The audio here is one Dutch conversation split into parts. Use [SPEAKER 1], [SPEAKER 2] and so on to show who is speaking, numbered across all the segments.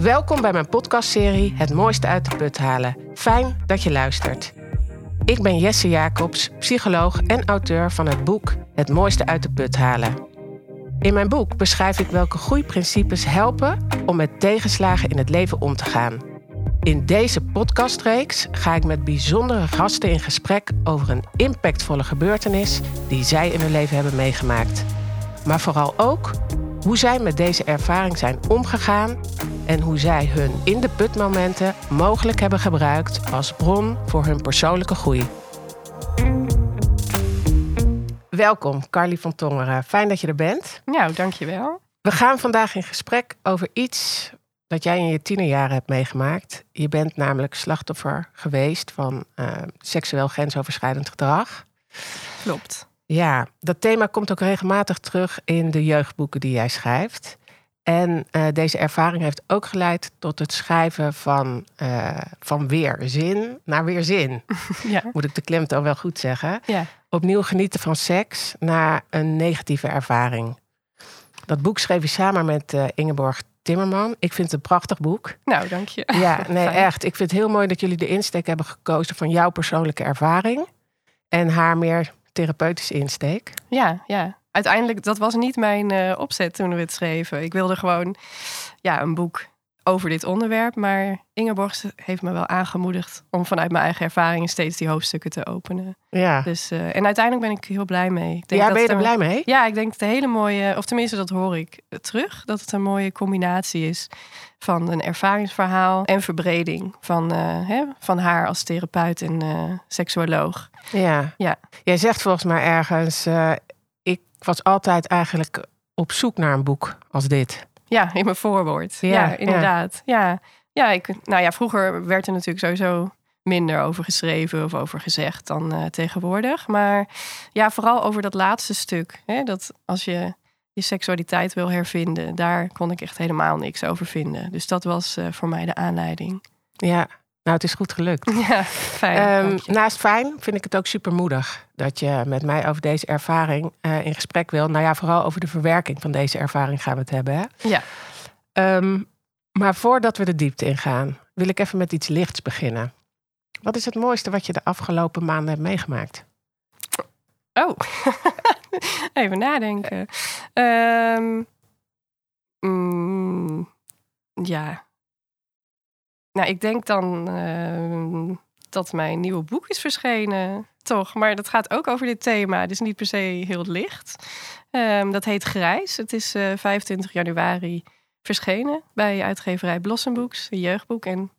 [SPEAKER 1] Welkom bij mijn podcastserie Het mooiste uit de put halen. Fijn dat je luistert. Ik ben Jesse Jacobs, psycholoog en auteur van het boek Het mooiste uit de put halen. In mijn boek beschrijf ik welke groeiprincipes helpen om met tegenslagen in het leven om te gaan. In deze podcastreeks ga ik met bijzondere gasten in gesprek over een impactvolle gebeurtenis die zij in hun leven hebben meegemaakt. Maar vooral ook hoe zij met deze ervaring zijn omgegaan en hoe zij hun in de putmomenten mogelijk hebben gebruikt als bron voor hun persoonlijke groei. Welkom, Carly van Tongeren. Fijn dat je er bent.
[SPEAKER 2] Nou, dankjewel.
[SPEAKER 1] We gaan vandaag in gesprek over iets dat jij in je tienerjaren hebt meegemaakt. Je bent namelijk slachtoffer geweest van uh, seksueel grensoverschrijdend gedrag.
[SPEAKER 2] Klopt.
[SPEAKER 1] Ja, dat thema komt ook regelmatig terug in de jeugdboeken die jij schrijft. En uh, deze ervaring heeft ook geleid tot het schrijven van, uh, van weerzin naar weerzin.
[SPEAKER 2] Ja.
[SPEAKER 1] Moet ik de klemtoon wel goed zeggen.
[SPEAKER 2] Ja.
[SPEAKER 1] Opnieuw genieten van seks na een negatieve ervaring. Dat boek schreef je samen met uh, Ingeborg Timmerman. Ik vind het een prachtig boek.
[SPEAKER 2] Nou, dank je.
[SPEAKER 1] Ja, nee,
[SPEAKER 2] Fijn.
[SPEAKER 1] echt. Ik vind het heel mooi dat jullie de insteek hebben gekozen van jouw persoonlijke ervaring. En haar meer therapeutische insteek.
[SPEAKER 2] Ja, ja. Uiteindelijk, dat was niet mijn uh, opzet toen we het schreven. Ik wilde gewoon ja, een boek over dit onderwerp. Maar Ingeborg heeft me wel aangemoedigd om vanuit mijn eigen ervaringen steeds die hoofdstukken te openen.
[SPEAKER 1] Ja.
[SPEAKER 2] Dus, uh, en uiteindelijk ben ik heel blij mee. Ik denk
[SPEAKER 1] ja,
[SPEAKER 2] dat
[SPEAKER 1] ben je er blij mee?
[SPEAKER 2] Ja, ik denk dat het een hele mooie, of tenminste dat hoor ik terug, dat het een mooie combinatie is van een ervaringsverhaal en verbreding van, uh, hè, van haar als therapeut en uh, seksuoloog.
[SPEAKER 1] Ja.
[SPEAKER 2] ja.
[SPEAKER 1] Jij zegt volgens mij ergens, ik was altijd eigenlijk op zoek naar een boek als dit.
[SPEAKER 2] Ja, in mijn voorwoord. Ja, ja inderdaad. Ja. ja. Ja, ik, nou ja, vroeger werd er natuurlijk sowieso minder over geschreven of over gezegd dan uh, tegenwoordig. Maar ja, vooral over dat laatste stuk. Hè, dat als je je seksualiteit wil hervinden, daar kon ik echt helemaal niks over vinden. Dus dat was uh, voor mij de aanleiding.
[SPEAKER 1] Ja, nou, het is goed gelukt.
[SPEAKER 2] Ja, fijn.
[SPEAKER 1] Um, naast fijn vind ik het ook super moedig dat je met mij over deze ervaring uh, in gesprek wil. Nou ja, vooral over de verwerking van deze ervaring gaan we het hebben. Hè?
[SPEAKER 2] Ja.
[SPEAKER 1] Um, maar voordat we de diepte ingaan, wil ik even met iets lichts beginnen. Wat is het mooiste wat je de afgelopen maanden hebt meegemaakt?
[SPEAKER 2] Oh, even nadenken. Um, mm, ja. Nou, ik denk dan uh, dat mijn nieuwe boek is verschenen, toch? Maar dat gaat ook over dit thema. Is niet per se heel licht. Um, dat heet Grijs. Het is uh, 25 januari verschenen bij uitgeverij Blossom Books, een jeugdboek. En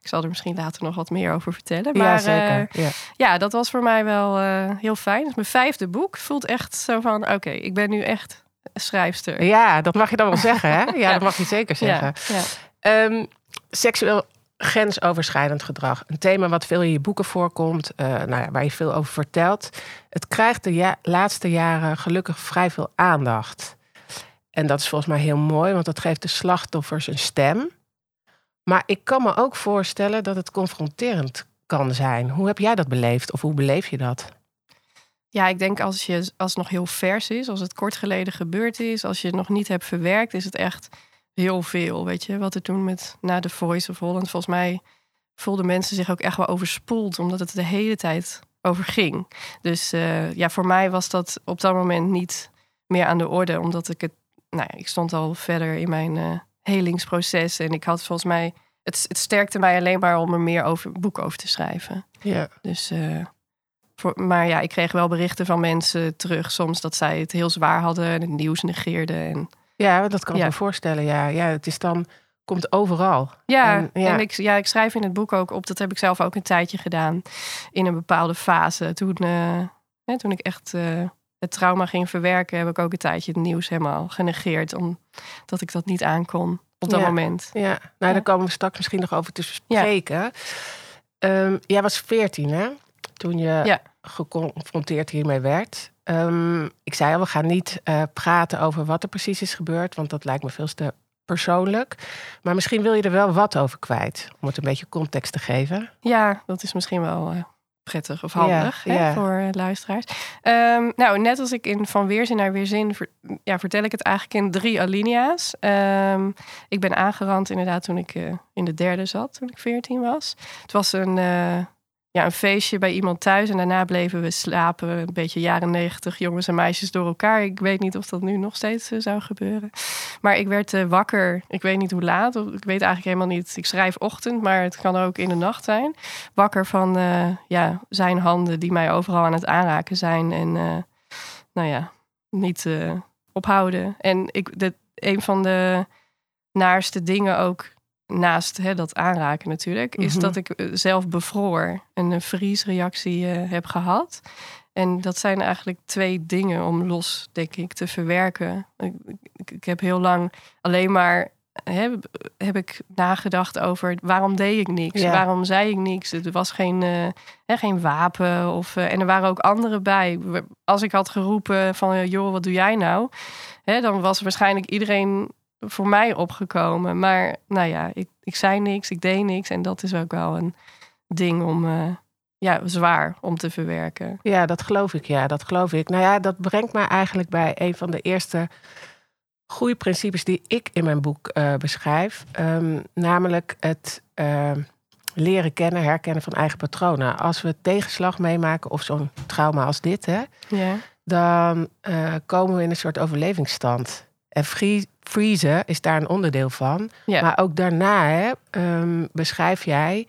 [SPEAKER 2] ik zal er misschien later nog wat meer over vertellen. Maar
[SPEAKER 1] ja, zeker.
[SPEAKER 2] Uh,
[SPEAKER 1] ja.
[SPEAKER 2] ja. dat was voor mij wel uh, heel fijn. Het is mijn vijfde boek. Voelt echt zo van, oké, okay, ik ben nu echt schrijfster.
[SPEAKER 1] Ja, dat mag je dan wel zeggen, hè? Ja, dat mag je zeker zeggen. Um, seksueel grensoverschrijdend gedrag. Een thema wat veel in je boeken voorkomt, uh, nou ja, waar je veel over vertelt. Het krijgt de ja laatste jaren gelukkig vrij veel aandacht. En dat is volgens mij heel mooi, want dat geeft de slachtoffers een stem. Maar ik kan me ook voorstellen dat het confronterend kan zijn. Hoe heb jij dat beleefd of hoe beleef je dat?
[SPEAKER 2] Ja, ik denk als, je, als het nog heel vers is, als het kort geleden gebeurd is, als je het nog niet hebt verwerkt, is het echt heel veel. Weet je, wat er toen met na de Voice of Holland, volgens mij voelden mensen zich ook echt wel overspoeld, omdat het de hele tijd over ging. Dus uh, ja, voor mij was dat op dat moment niet meer aan de orde, omdat ik het nou ja, ik stond al verder in mijn uh, helingsproces. En ik had volgens mij. Het, het sterkte mij alleen maar om er meer over boek over te schrijven.
[SPEAKER 1] Ja.
[SPEAKER 2] Dus. Uh, voor, maar ja, ik kreeg wel berichten van mensen terug soms dat zij het heel zwaar hadden en het nieuws negeerden. En,
[SPEAKER 1] ja, dat kan ik me voorstellen. Ja. ja, het is dan. Komt overal.
[SPEAKER 2] Ja, en, ja. en ik, ja, ik schrijf in het boek ook op. Dat heb ik zelf ook een tijdje gedaan. In een bepaalde fase. Toen, uh, hè, toen ik echt het trauma ging verwerken, heb ik ook een tijdje het nieuws helemaal genegeerd. Omdat ik dat niet aankon op dat
[SPEAKER 1] ja,
[SPEAKER 2] moment.
[SPEAKER 1] Ja, nou, ja. daar komen we straks misschien nog over te spreken. Ja. Um, jij was 14, hè? Toen je geconfronteerd hiermee werd. Um, ik zei al, we gaan niet uh, praten over wat er precies is gebeurd, want dat lijkt me veel te persoonlijk. Maar misschien wil je er wel wat over kwijt, om het een beetje context te geven.
[SPEAKER 2] Ja, dat is misschien wel uh, prettig of handig
[SPEAKER 1] Ja,
[SPEAKER 2] hè,
[SPEAKER 1] ja.
[SPEAKER 2] voor eh, luisteraars. Ehm, nou, net als ik in Van Weerzin naar Weerzin... ver- ja, vertel ik het eigenlijk in drie alinea's. Ehm, ik ben aangerand inderdaad toen ik eh, in de derde zat, toen ik veertien was. Het was een, eh, ja, een feestje bij iemand thuis en daarna bleven we slapen. Een beetje jaren negentig, jongens en meisjes door elkaar. Ik weet niet of dat nu nog steeds eh, zou gebeuren. Maar ik werd eh, wakker, ik weet niet hoe laat, of ik weet eigenlijk helemaal niet. Ik schrijf ochtend, maar het kan ook in de nacht zijn. Wakker van eh, ja, zijn handen die mij overal aan het aanraken zijn. En nou ja, niet ophouden. En ik, de, een van de naarste dingen ook naast hè, dat aanraken natuurlijk, is
[SPEAKER 1] Mhm.
[SPEAKER 2] dat ik eh, zelf bevroor en een vriesreactie eh, heb gehad. En dat zijn eigenlijk twee dingen om los, denk ik, te verwerken. Ik, ik, ik heb heel lang alleen maar hè, heb ik nagedacht over waarom deed ik niks?
[SPEAKER 1] Ja.
[SPEAKER 2] Waarom zei ik niks? Er was geen, eh, hè, geen wapen. Of, en er waren ook anderen bij. Als ik had geroepen van joh, wat doe jij nou? Hè, dan was waarschijnlijk iedereen voor mij opgekomen. Maar nou ja, ik, ik zei niks, ik deed niks. En dat is ook wel een ding om eh, ja, zwaar om te verwerken.
[SPEAKER 1] Ja, dat geloof ik. Ja, dat geloof ik. Nou ja, dat brengt mij eigenlijk bij een van de eerste goede principes die ik in mijn boek eh, beschrijf. Ehm, namelijk het ehm, leren kennen, herkennen van eigen patronen. Als we tegenslag meemaken of zo'n trauma als dit, hè,
[SPEAKER 2] Ja,
[SPEAKER 1] dan eh, komen we in een soort overlevingsstand. En free, freezen is daar een onderdeel van.
[SPEAKER 2] ja.
[SPEAKER 1] Maar ook daarna hè, ehm, beschrijf jij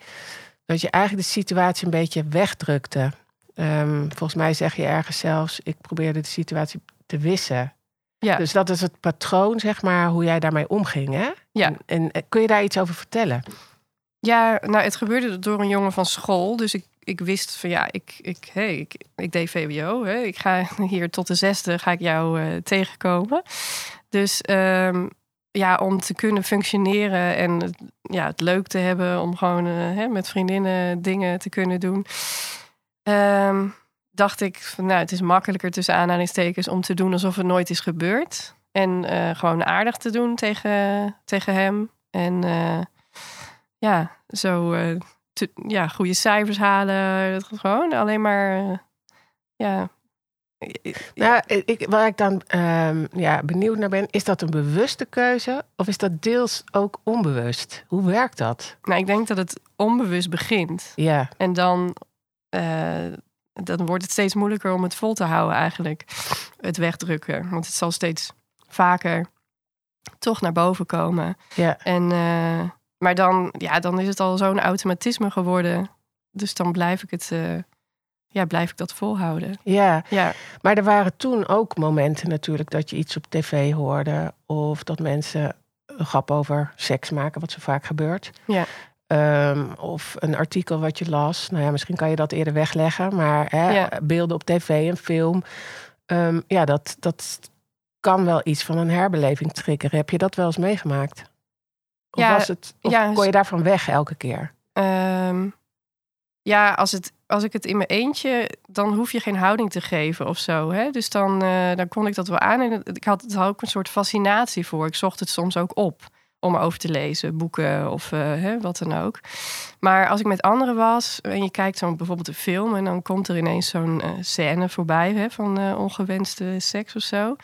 [SPEAKER 1] dat je eigenlijk de situatie een beetje wegdrukte. Ehm, volgens mij zeg je ergens zelfs, ik probeerde de situatie te wissen.
[SPEAKER 2] ja.
[SPEAKER 1] Dus dat is het patroon, zeg maar, hoe jij daarmee omging. Hè?
[SPEAKER 2] Ja.
[SPEAKER 1] En, en eh, kun je daar iets over vertellen?
[SPEAKER 2] Ja, nou, het gebeurde door een jongen van school. Dus ik, ik wist van ja, ik, ik, hey, ik, ik deed VWO. Hè. Ik ga hier tot de zesde ga ik jou eh, tegenkomen. Dus ehm, ja, om te kunnen functioneren en ja, het leuk te hebben om gewoon eh, hè, met vriendinnen dingen te kunnen doen. ehm, dacht ik, van, nou, het is makkelijker tussen aanhalingstekens om te doen alsof het nooit is gebeurd. En eh, gewoon aardig te doen tegen, tegen hem. En eh, ja, zo ja, goede cijfers halen. Gewoon alleen maar, ja.
[SPEAKER 1] Nou, ik, waar ik dan ehm, ja, benieuwd naar ben, is dat een bewuste keuze of is dat deels ook onbewust? Hoe werkt dat?
[SPEAKER 2] Nou, ik denk dat het onbewust begint.
[SPEAKER 1] Ja,
[SPEAKER 2] En dan, eh, dan wordt het steeds moeilijker om het vol te houden eigenlijk. Het wegdrukken. Want het zal steeds vaker toch naar boven komen.
[SPEAKER 1] ja.
[SPEAKER 2] En, eh, maar dan, ja, dan is het al zo'n automatisme geworden. Dus dan blijf ik het, eh, ja, blijf ik dat volhouden.
[SPEAKER 1] ja.
[SPEAKER 2] Ja,
[SPEAKER 1] Maar er waren toen ook momenten natuurlijk dat je iets op tv hoorde. Of dat mensen een grap over seks maken, wat zo vaak gebeurt.
[SPEAKER 2] Ja.
[SPEAKER 1] Ehm, of een artikel wat je las. Nou ja, misschien kan je dat eerder wegleggen. Maar hè,
[SPEAKER 2] Ja.
[SPEAKER 1] beelden op tv, een film. Ehm, ja, dat, dat kan wel iets van een herbeleving triggeren. Heb je dat wel eens meegemaakt? Of,
[SPEAKER 2] Ja,
[SPEAKER 1] was het, of
[SPEAKER 2] ja,
[SPEAKER 1] kon je daarvan weg elke keer?
[SPEAKER 2] Ehm, ja, als, het, als ik het in mijn eentje, dan hoef je geen houding te geven of zo. Hè? Dus dan, eh, dan kon ik dat wel aan. En het- ik had er ook een soort fascinatie voor. Ik zocht het soms ook op om erover te lezen, boeken of eh, hè, wat dan ook. Maar als ik met anderen was en je kijkt zo bijvoorbeeld een film en dan komt er ineens zo'n eh, scène voorbij hè, van eh, ongewenste seks of zo.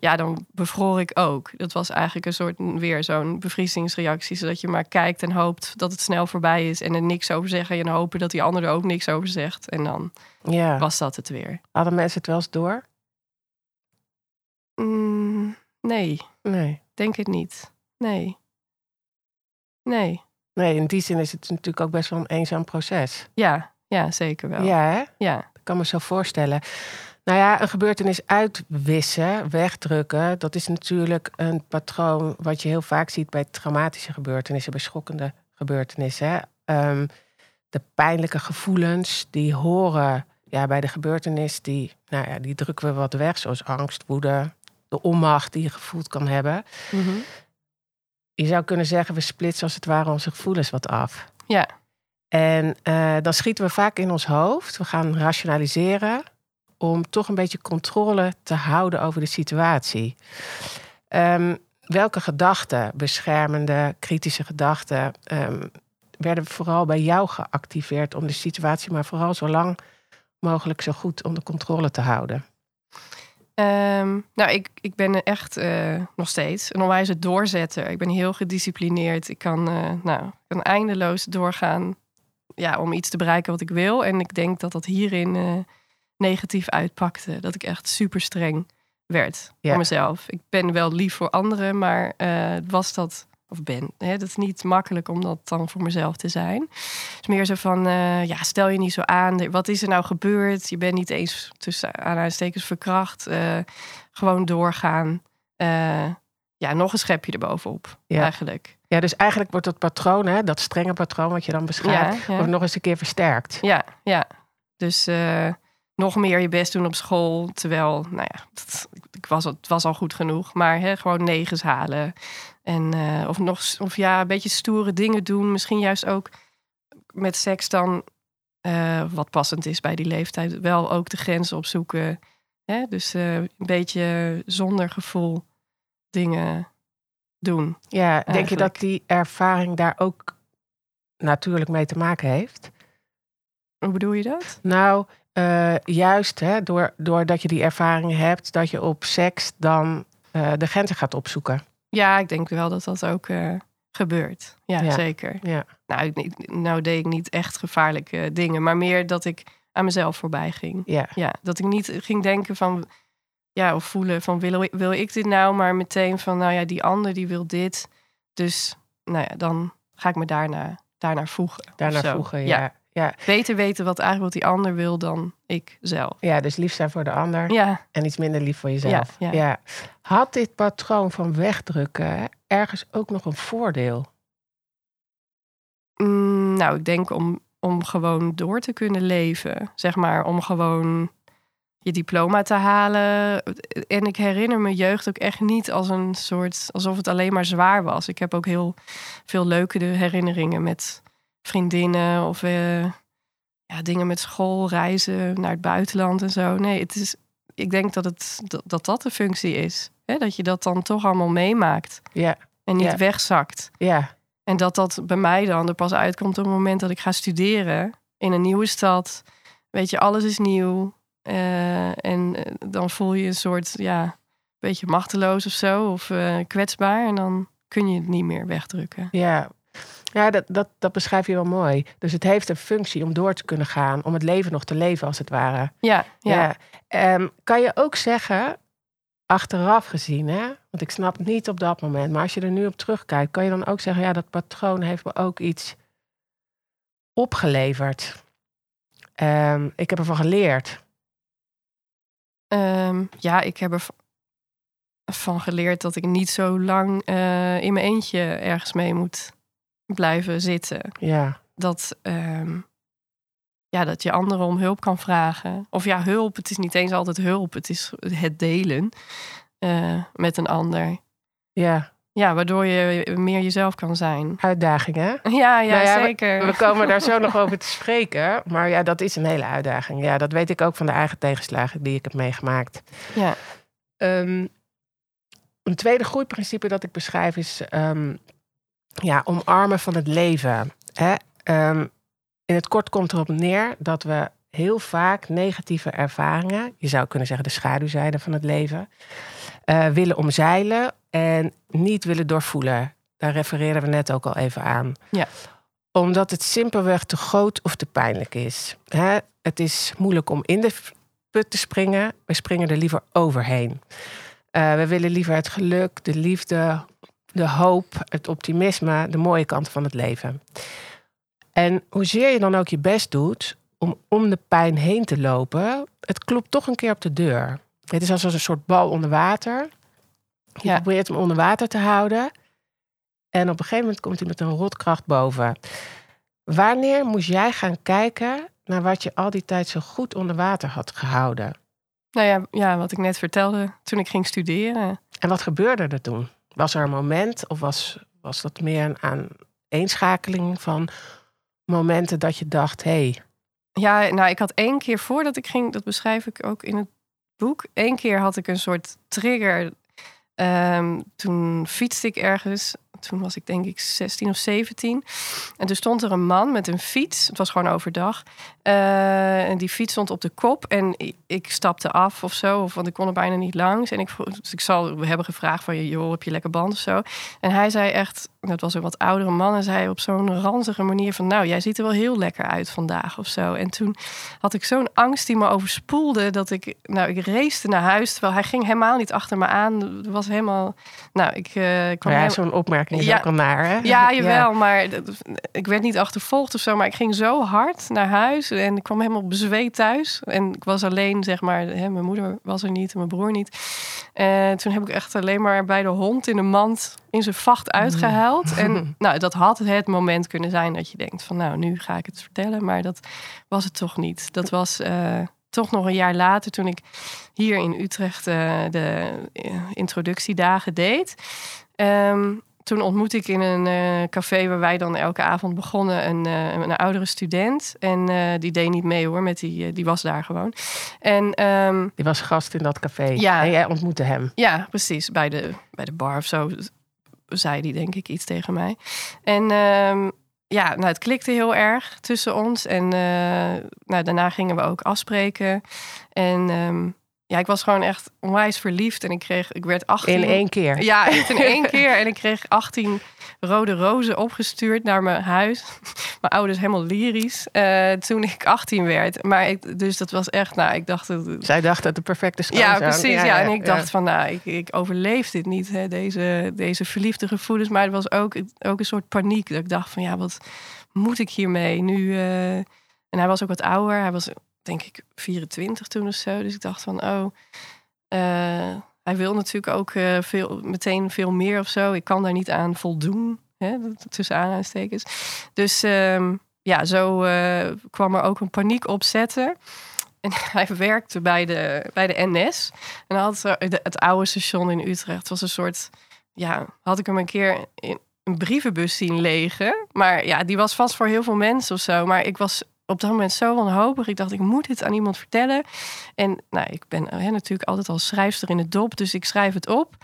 [SPEAKER 2] Ja, dan bevroor ik ook. Dat was eigenlijk een soort weer zo'n bevriezingsreactie. Zodat je maar kijkt en hoopt dat het snel voorbij is. En er niks over zeggen. En hopen dat die ander er ook niks over zegt. En dan
[SPEAKER 1] Ja.
[SPEAKER 2] was dat het weer.
[SPEAKER 1] Hadden mensen het wel eens door?
[SPEAKER 2] Mm, nee,
[SPEAKER 1] Nee.
[SPEAKER 2] denk het niet. Nee. Nee.
[SPEAKER 1] Nee, in die zin is het natuurlijk ook best wel een eenzaam proces.
[SPEAKER 2] Ja, ja zeker wel.
[SPEAKER 1] Ja, hè?
[SPEAKER 2] ja.
[SPEAKER 1] Ik kan me zo voorstellen. Nou ja, een gebeurtenis uitwissen, wegdrukken, dat is natuurlijk een patroon wat je heel vaak ziet bij traumatische gebeurtenissen, bij schokkende gebeurtenissen. Ehm, de pijnlijke gevoelens die horen ja, bij de gebeurtenis, die, nou ja, die drukken we wat weg, zoals angst, woede, de onmacht die je gevoeld kan hebben.
[SPEAKER 2] Mhm.
[SPEAKER 1] Je zou kunnen zeggen, we splitsen als het ware onze gevoelens wat af.
[SPEAKER 2] Ja.
[SPEAKER 1] En eh, dan schieten we vaak in ons hoofd. We gaan rationaliseren om toch een beetje controle te houden over de situatie. Ehm, welke gedachten, beschermende, kritische gedachten, ehm, werden vooral bij jou geactiveerd om de situatie maar vooral zo lang mogelijk zo goed onder controle te houden?
[SPEAKER 2] Ehm, nou, ik, ik ben echt uh, nog steeds een onwijze doorzetter. Ik ben heel gedisciplineerd. Ik kan, uh, nou, kan eindeloos doorgaan ja, om iets te bereiken wat ik wil. En ik denk dat dat hierin uh, negatief uitpakte. Dat ik echt super streng werd voor mezelf. Ik ben wel lief voor anderen, maar was dat of ben. Hè? Dat is niet makkelijk om dat dan voor mezelf te zijn. Het is meer zo van, uh, ja, stel je niet zo aan. Wat is er nou gebeurd? Je bent niet eens tussen aanhalingstekens verkracht. Uh, gewoon doorgaan. Uh, ja, nog een schepje erbovenop, ja. eigenlijk.
[SPEAKER 1] Ja, dus eigenlijk wordt dat patroon, hè, dat strenge patroon wat je dan beschrijft, ja, wordt nog eens een keer versterkt.
[SPEAKER 2] Ja, ja. Dus nog meer je best doen op school. Terwijl, nou ja, dat, ik was, het was al goed genoeg. Maar hè, gewoon negens halen. En, uh, of nog, of ja, een beetje stoere dingen doen. Misschien juist ook met seks dan, uh, wat passend is bij die leeftijd, wel ook de grenzen opzoeken. Hè? Dus uh, een beetje zonder gevoel dingen doen.
[SPEAKER 1] Ja, eigenlijk. denk je dat die ervaring daar ook natuurlijk mee te maken heeft?
[SPEAKER 2] Hoe bedoel je dat?
[SPEAKER 1] Nou, juist hè, door, doordat je die ervaring hebt, dat je op seks dan de grenzen gaat opzoeken.
[SPEAKER 2] Ja, ik denk wel dat dat ook uh, gebeurt. Ja, ja, zeker. Ja. Nou, nou deed ik niet echt gevaarlijke dingen, maar meer dat ik aan mezelf voorbij ging. Ja. ja dat ik niet ging denken van, ja, of voelen van wil, wil ik dit nou, maar meteen van, nou ja, die ander die wil dit. Dus, nou ja, dan ga ik me daarna, daarnaar voegen.
[SPEAKER 1] Daarnaar voegen, ja ja.
[SPEAKER 2] Beter weten wat eigenlijk wat die ander wil dan ik zelf.
[SPEAKER 1] Ja, dus lief zijn voor de ander ja. en iets minder lief voor jezelf. Ja, ja. Had dit patroon van wegdrukken ergens ook nog een voordeel?
[SPEAKER 2] Mm, nou, ik denk om, om gewoon door te kunnen leven. Zeg maar, om gewoon je diploma te halen. En ik herinner mijn jeugd ook echt niet als een soort... alsof het alleen maar zwaar was. Ik heb ook heel veel leuke herinneringen met vriendinnen of uh, ja, dingen met school, reizen naar het buitenland en zo. Nee, het is, ik denk dat het, dat, dat, de functie is. Hè? Dat je dat dan toch allemaal meemaakt. Ja. En niet wegzakt. Ja. En dat dat bij mij dan er pas uitkomt op het moment dat ik ga studeren in een nieuwe stad. Weet je, alles is nieuw. Uh, en eh, dan voel je een soort, ja, beetje machteloos of zo. Of uh, kwetsbaar. En dan kun je het niet meer wegdrukken.
[SPEAKER 1] Ja, ja, dat, dat, dat beschrijf je wel mooi. Dus het heeft een functie om door te kunnen gaan, om het leven nog te leven, als het ware.
[SPEAKER 2] Ja, ja.
[SPEAKER 1] ja. Um, kan je ook zeggen, achteraf gezien, hè? want ik snap het niet op dat moment, maar als je er nu op terugkijkt, kan je dan ook zeggen, ja, dat patroon heeft me ook iets opgeleverd. Um, ik heb ervan geleerd.
[SPEAKER 2] Um, ja, ik heb ervan geleerd dat ik niet zo lang uh, in mijn eentje ergens mee moet blijven zitten. Ja. Dat, um, ja, dat je anderen om hulp kan vragen. Of ja, hulp. Het is niet eens altijd hulp. Het is het delen uh, met een ander. Ja. Ja, waardoor je meer jezelf kan zijn.
[SPEAKER 1] Uitdagingen.
[SPEAKER 2] Ja, ja, nou ja zeker.
[SPEAKER 1] We, we, komen daar zo nog over te spreken. Maar ja, dat is een hele uitdaging. Ja, dat weet ik ook van de eigen tegenslagen die ik heb meegemaakt. Ja. Um, een tweede groeiprincipe dat ik beschrijf is um, ja, omarmen van het leven. Hè? Um, in het kort komt erop neer dat we heel vaak negatieve ervaringen, je zou kunnen zeggen de schaduwzijde van het leven, uh, willen omzeilen en niet willen doorvoelen. Daar refereerden we net ook al even aan. Ja. Omdat het simpelweg te groot of te pijnlijk is. Hè? Het is moeilijk om in de put te springen. We springen er liever overheen. Uh, we willen liever het geluk, de liefde, de hoop, het optimisme, de mooie kanten van het leven. En hoezeer je dan ook je best doet om om de pijn heen te lopen, het klopt toch een keer op de deur. Het is als een soort bal onder water. Je probeert hem onder water te houden. En op een gegeven moment komt hij met een rotkracht boven. Wanneer moest jij gaan kijken naar wat je al die tijd zo goed onder water had gehouden?
[SPEAKER 2] Nou ja, ja wat ik net vertelde toen ik ging studeren.
[SPEAKER 1] En wat gebeurde er toen? Was er een moment of was, was dat meer een aaneenschakeling van momenten dat je dacht, hé. Hey.
[SPEAKER 2] Ja, nou, ik had één keer voordat ik ging, dat beschrijf ik ook in het boek. Eén keer had ik een soort trigger. Um, toen fietste ik ergens toen was ik denk ik 16 of 17. En toen stond er een man met een fiets. Het was gewoon overdag. Uh, en die fiets stond op de kop. En ik, ik, stapte af of zo. Of, want ik kon er bijna niet langs. En ik, dus ik zal hebben gevraagd van... joh, heb je lekker band of zo? En hij zei echt... Dat was een wat oudere man. En zei op zo'n ranzige manier van... Nou, jij ziet er wel heel lekker uit vandaag of zo. En toen had ik zo'n angst die me overspoelde... dat ik... Nou, ik race naar huis. Terwijl hij ging helemaal niet achter me aan. Was helemaal... Nou, ik uh, kwam...
[SPEAKER 1] Ja, zo'n opmerking is ja, ook al naar, hè?
[SPEAKER 2] Ja, jawel. Maar ik werd niet achtervolgd of zo. Maar ik ging zo hard naar huis... En ik kwam helemaal bezweet thuis. En ik was alleen, zeg maar, hè, mijn moeder was er niet en mijn broer niet. En toen heb ik echt alleen maar bij de hond in de mand in zijn vacht uitgehuild. En nou, dat had het moment kunnen zijn dat je denkt van nou, nu ga ik het vertellen. Maar dat was het toch niet. Dat was uh, toch nog een jaar later toen ik hier in Utrecht uh, de uh, introductiedagen deed. Um, toen ontmoette ik in een uh, café waar wij dan elke avond begonnen een, uh, een oudere student. En uh, die deed niet mee hoor, met die, die was daar gewoon. En, um,
[SPEAKER 1] die was gast in dat café. Ja, en jij ontmoette hem.
[SPEAKER 2] Ja, precies. Bij de, bij de bar of zo zei die denk ik iets tegen mij. En um, ja, nou, het klikte heel erg tussen ons. En nou, daarna gingen we ook afspreken. En um, ja, ik was gewoon echt onwijs verliefd. En ik kreeg, ik werd 18.
[SPEAKER 1] In één keer?
[SPEAKER 2] Ja, in één keer. En ik kreeg 18 rode rozen opgestuurd naar mijn huis. Mijn ouders helemaal lyrisch. Uh, toen ik 18 werd. Maar ik, dus dat was echt, nou, ik dacht... Dat,
[SPEAKER 1] Zij dacht dat de perfecte schoon
[SPEAKER 2] Ja, precies. Ja, ja, en ik dacht van, nou, ik, ik overleef dit niet. Hè, deze, deze verliefde gevoelens. Maar het was ook, ook een soort paniek. Dat ik dacht van, ja, wat moet ik hiermee? Nu... Uh, en hij was ook wat ouder. Hij was denk ik 24 toen of zo. Dus ik dacht van, oh, uh, hij wil natuurlijk ook uh, veel, meteen veel meer of zo. Ik kan daar niet aan voldoen, hè, tussen aanhalingstekens. Dus um, ja, zo uh, kwam er ook een paniek opzetten. En hij werkte bij de, bij de NS. En had het, het oude station in Utrecht. Het was een soort, ja, had ik hem een keer in een brievenbus zien legen. Maar ja, die was vast voor heel veel mensen of zo. Maar ik was op dat moment zo wanhopig. Ik dacht, ik moet dit aan iemand vertellen. En nou, ik ben hè, natuurlijk altijd al schrijfster in het dop, dus ik schrijf het op.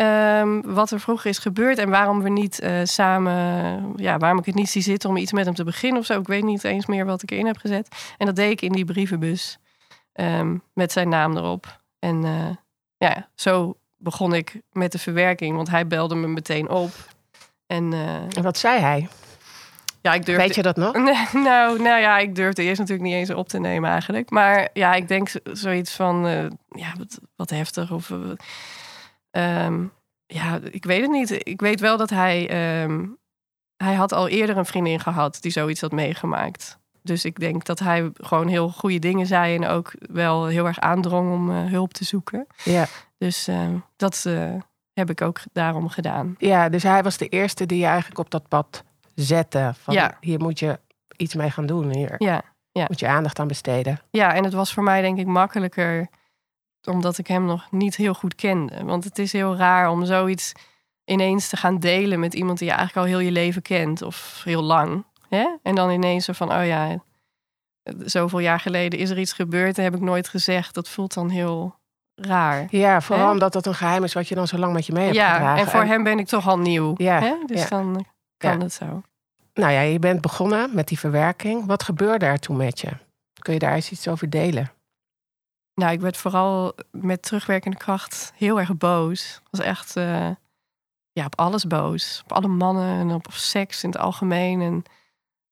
[SPEAKER 2] Um, wat er vroeger is gebeurd en waarom we niet uh, samen, ja, waarom ik het niet zie zitten om iets met hem te beginnen of zo. Ik weet niet eens meer wat ik erin heb gezet. En dat deed ik in die brievenbus um, met zijn naam erop. En uh, ja, zo begon ik met de verwerking, want hij belde me meteen op. En, uh,
[SPEAKER 1] en wat zei hij?
[SPEAKER 2] Ja, ik durfde...
[SPEAKER 1] Weet je dat nog?
[SPEAKER 2] nou, nou ja, ik durfde eerst natuurlijk niet eens op te nemen eigenlijk. Maar ja, ik denk zoiets van, uh, ja, wat, wat, heftig. Of, uh, um, ja, ik weet het niet. Ik weet wel dat hij, um, hij had al eerder een vriendin gehad die zoiets had meegemaakt. Dus ik denk dat hij gewoon heel goede dingen zei en ook wel heel erg aandrong om uh, hulp te zoeken.
[SPEAKER 1] Ja.
[SPEAKER 2] Dus uh, dat heb ik ook daarom gedaan.
[SPEAKER 1] Ja, dus hij was de eerste die je eigenlijk op dat pad zetten. Van ja. hier moet je iets mee gaan doen. Hier
[SPEAKER 2] ja. Ja.
[SPEAKER 1] moet je aandacht aan besteden.
[SPEAKER 2] Ja, en het was voor mij denk ik makkelijker omdat ik hem nog niet heel goed kende. Want het is heel raar om zoiets ineens te gaan delen met iemand die je eigenlijk al heel je leven kent of heel lang. Hè? En dan ineens zo van, oh ja, zoveel jaar geleden is er iets gebeurd en heb ik nooit gezegd. Dat voelt dan heel raar.
[SPEAKER 1] Ja, vooral hè? omdat dat een geheim is wat je dan zo lang met je mee hebt
[SPEAKER 2] ja,
[SPEAKER 1] gedragen.
[SPEAKER 2] en voor hem ben ik toch al nieuw. Ja, hè? Dus ja. dan kan het zo.
[SPEAKER 1] Nou ja, je bent begonnen met die verwerking. Wat gebeurde er toen met je? Kun je daar eens iets over delen?
[SPEAKER 2] Nou, ik werd vooral met terugwerkende kracht heel erg boos. Ik was echt uh, ja, op alles boos. Op alle mannen en op seks in het algemeen. En